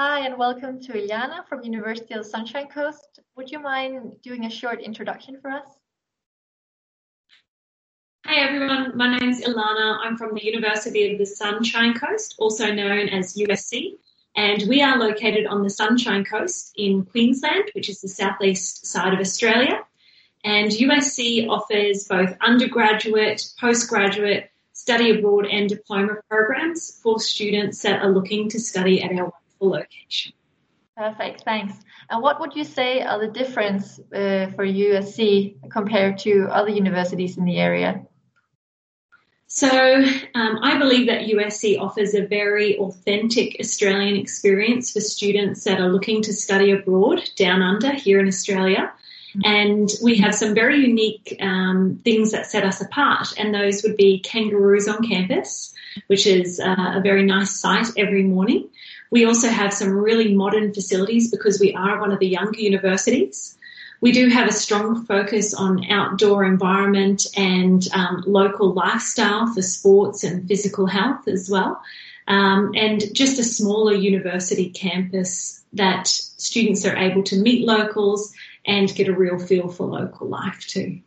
Hi, and welcome to Ilyana from University of the Sunshine Coast. Would you mind doing a short introduction for us? Hi everyone, my name is Ilana. I'm from the University of the Sunshine Coast, also known as USC, and we are located on the Sunshine Coast in Queensland, which is the southeast side of Australia. And USC offers both undergraduate, postgraduate, study abroad, and diploma programs for students that are looking to study at our location. Perfect, thanks. And what would you say are the difference uh, for USC compared to other universities in the area? So, um, I believe that USC offers a very authentic Australian experience for students that are looking to study abroad down under here in Australia. And we have some very unique um, things that set us apart, and those would be kangaroos on campus, which is uh, a very nice sight every morning. We also have some really modern facilities because we are one of the younger universities. We do have a strong focus on outdoor environment and um, local lifestyle for sports and physical health as well. Um, and just a smaller university campus that students are able to meet locals and get a real feel for local life too.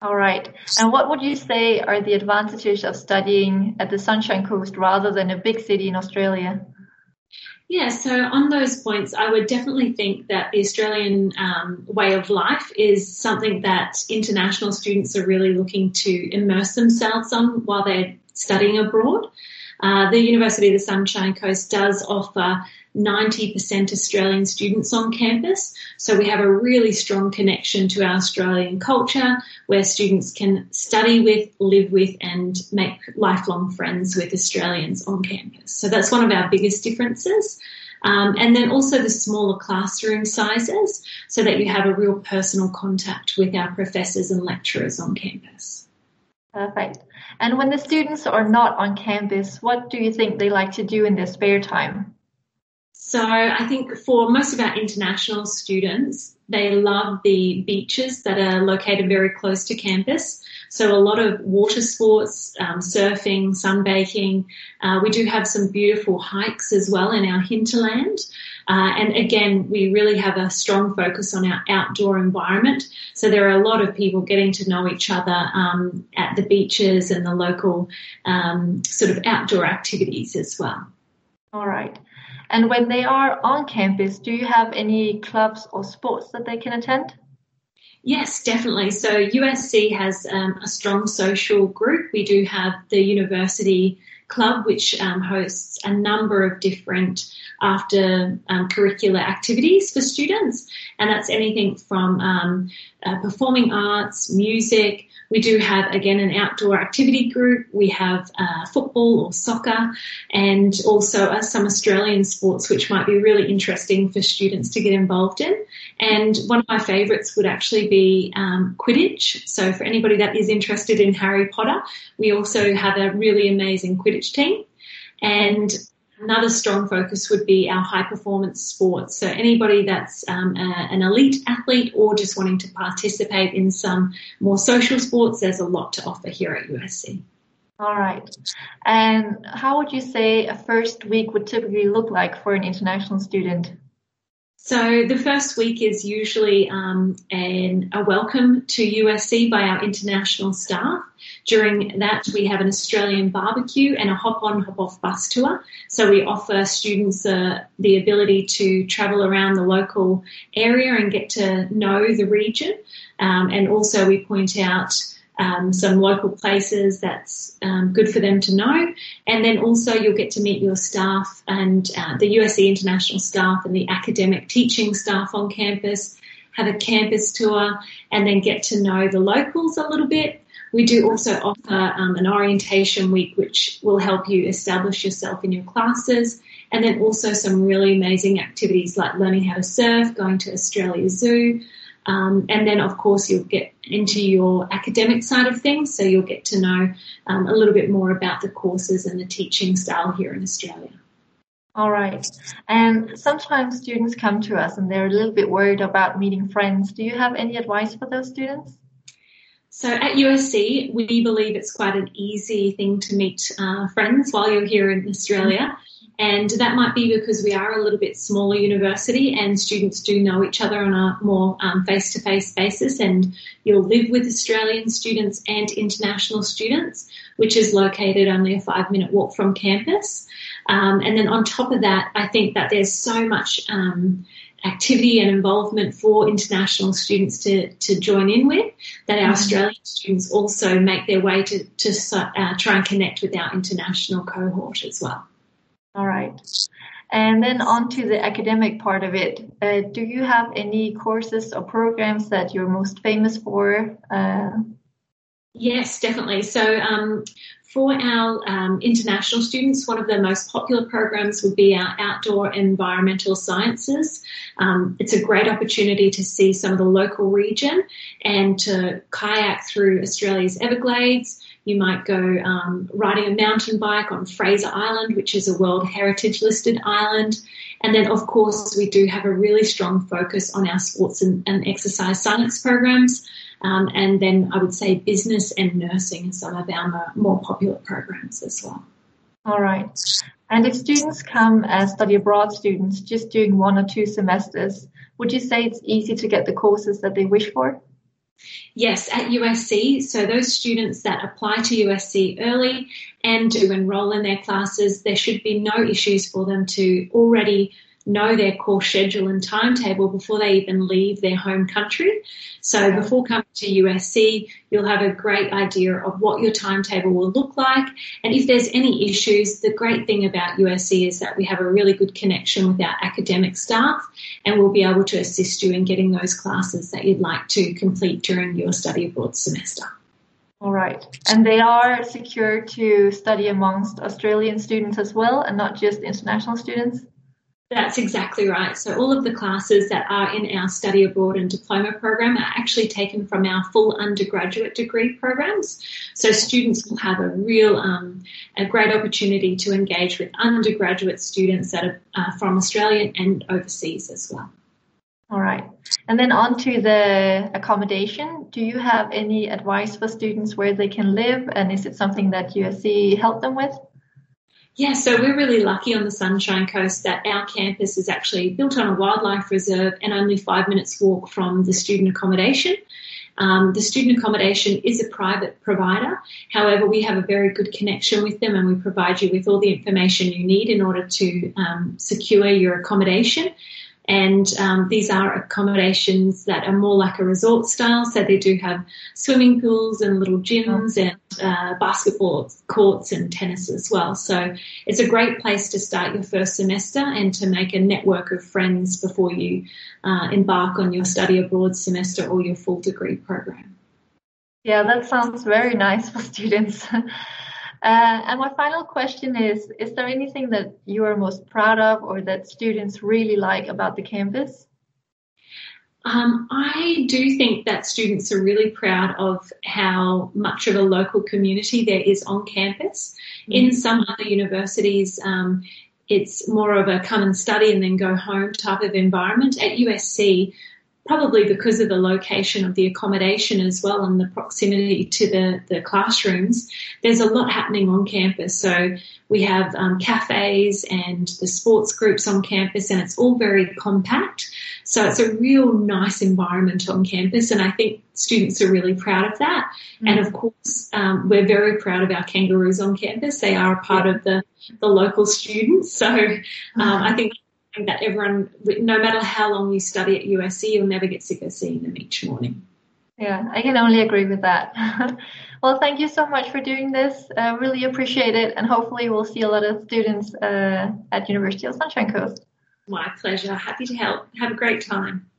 All right. And what would you say are the advantages of studying at the Sunshine Coast rather than a big city in Australia? Yeah, so on those points, I would definitely think that the Australian um, way of life is something that international students are really looking to immerse themselves on while they're studying abroad. Uh, the University of the Sunshine Coast does offer 90% Australian students on campus. So we have a really strong connection to our Australian culture where students can study with, live with and make lifelong friends with Australians on campus. So that's one of our biggest differences. Um, and then also the smaller classroom sizes so that you have a real personal contact with our professors and lecturers on campus. Perfect. And when the students are not on campus, what do you think they like to do in their spare time? So I think for most of our international students, they love the beaches that are located very close to campus. So a lot of water sports, um, surfing, sunbaking. Uh, we do have some beautiful hikes as well in our hinterland. Uh, and again, we really have a strong focus on our outdoor environment. So there are a lot of people getting to know each other um, at the beaches and the local um, sort of outdoor activities as well. All right. And when they are on campus, do you have any clubs or sports that they can attend? Yes, definitely. So USC has um, a strong social group. We do have the university club, which um, hosts a number of different after um, curricular activities for students, and that's anything from um, uh, performing arts, music, we do have, again, an outdoor activity group. We have uh, football or soccer and also uh, some Australian sports, which might be really interesting for students to get involved in. And one of my favourites would actually be um, Quidditch. So for anybody that is interested in Harry Potter, we also have a really amazing Quidditch team. And Another strong focus would be our high performance sports. So anybody that's um, a, an elite athlete or just wanting to participate in some more social sports, there's a lot to offer here at USC. All right. And how would you say a first week would typically look like for an international student? So the first week is usually um, an, a welcome to USC by our international staff. During that, we have an Australian barbecue and a hop-on, hop-off bus tour. So we offer students uh, the ability to travel around the local area and get to know the region. Um, and also we point out um, some local places that's um, good for them to know. And then also you'll get to meet your staff and uh, the USC international staff and the academic teaching staff on campus, have a campus tour, and then get to know the locals a little bit. We do also offer um, an orientation week, which will help you establish yourself in your classes. And then also some really amazing activities like learning how to surf, going to Australia Zoo, um, and then, of course, you'll get into your academic side of things, so you'll get to know um, a little bit more about the courses and the teaching style here in Australia. All right. And sometimes students come to us and they're a little bit worried about meeting friends. Do you have any advice for those students? So at USC, we believe it's quite an easy thing to meet uh, friends while you're here in Australia. And that might be because we are a little bit smaller university and students do know each other on a more face to face basis. And you'll live with Australian students and international students, which is located only a five minute walk from campus. Um, and then on top of that, I think that there's so much um, activity and involvement for international students to, to join in with that our mm-hmm. Australian students also make their way to, to uh, try and connect with our international cohort as well. All right. And then on to the academic part of it. Uh, do you have any courses or programs that you're most famous for? Uh, Yes, definitely. So, um, for our um, international students, one of the most popular programs would be our outdoor environmental sciences. Um, it's a great opportunity to see some of the local region and to kayak through Australia's Everglades. You might go um, riding a mountain bike on Fraser Island, which is a World Heritage listed island. And then, of course, we do have a really strong focus on our sports and, and exercise science programs. Um, and then I would say business and nursing are some of our more popular programs as well. All right. And if students come as study abroad students just doing one or two semesters, would you say it's easy to get the courses that they wish for? Yes, at USC. So those students that apply to USC early and do enroll in their classes, there should be no issues for them to already know their course schedule and timetable before they even leave their home country. So before coming to USC, you'll have a great idea of what your timetable will look like. And if there's any issues, the great thing about USC is that we have a really good connection with our academic staff and we'll be able to assist you in getting those classes that you'd like to complete during your study abroad semester. All right. And they are secure to study amongst Australian students as well and not just international students? That's exactly right. So, all of the classes that are in our study abroad and diploma program are actually taken from our full undergraduate degree programs. So, students will have a real, um, a great opportunity to engage with undergraduate students that are uh, from Australia and overseas as well. All right. And then on to the accommodation. Do you have any advice for students where they can live? And is it something that USC helped them with? Yeah, so we're really lucky on the Sunshine Coast that our campus is actually built on a wildlife reserve and only five minutes walk from the student accommodation. Um, the student accommodation is a private provider. However, we have a very good connection with them and we provide you with all the information you need in order to um, secure your accommodation. And um, these are accommodations that are more like a resort style. So they do have swimming pools and little gyms and uh, basketball courts and tennis as well. So it's a great place to start your first semester and to make a network of friends before you uh, embark on your study abroad semester or your full degree program. Yeah, that sounds very nice for students. Uh, and my final question is Is there anything that you are most proud of or that students really like about the campus? Um, I do think that students are really proud of how much of a local community there is on campus. Mm-hmm. In some other universities, um, it's more of a come and study and then go home type of environment. At USC, probably because of the location of the accommodation as well and the proximity to the, the classrooms, there's a lot happening on campus. So we have um, cafes and the sports groups on campus, and it's all very compact. So it's a real nice environment on campus, and I think students are really proud of that. Mm-hmm. And of course, um, we're very proud of our kangaroos on campus. They are a part of the, the local students. So um, I think that everyone, no matter how long you study at USC, you'll never get sick of seeing them each morning. Yeah, I can only agree with that. well, thank you so much for doing this. Uh, really appreciate it, and hopefully we'll see a lot of students uh, at University of Sunshine Coast. My pleasure. Happy to help. Have a great time.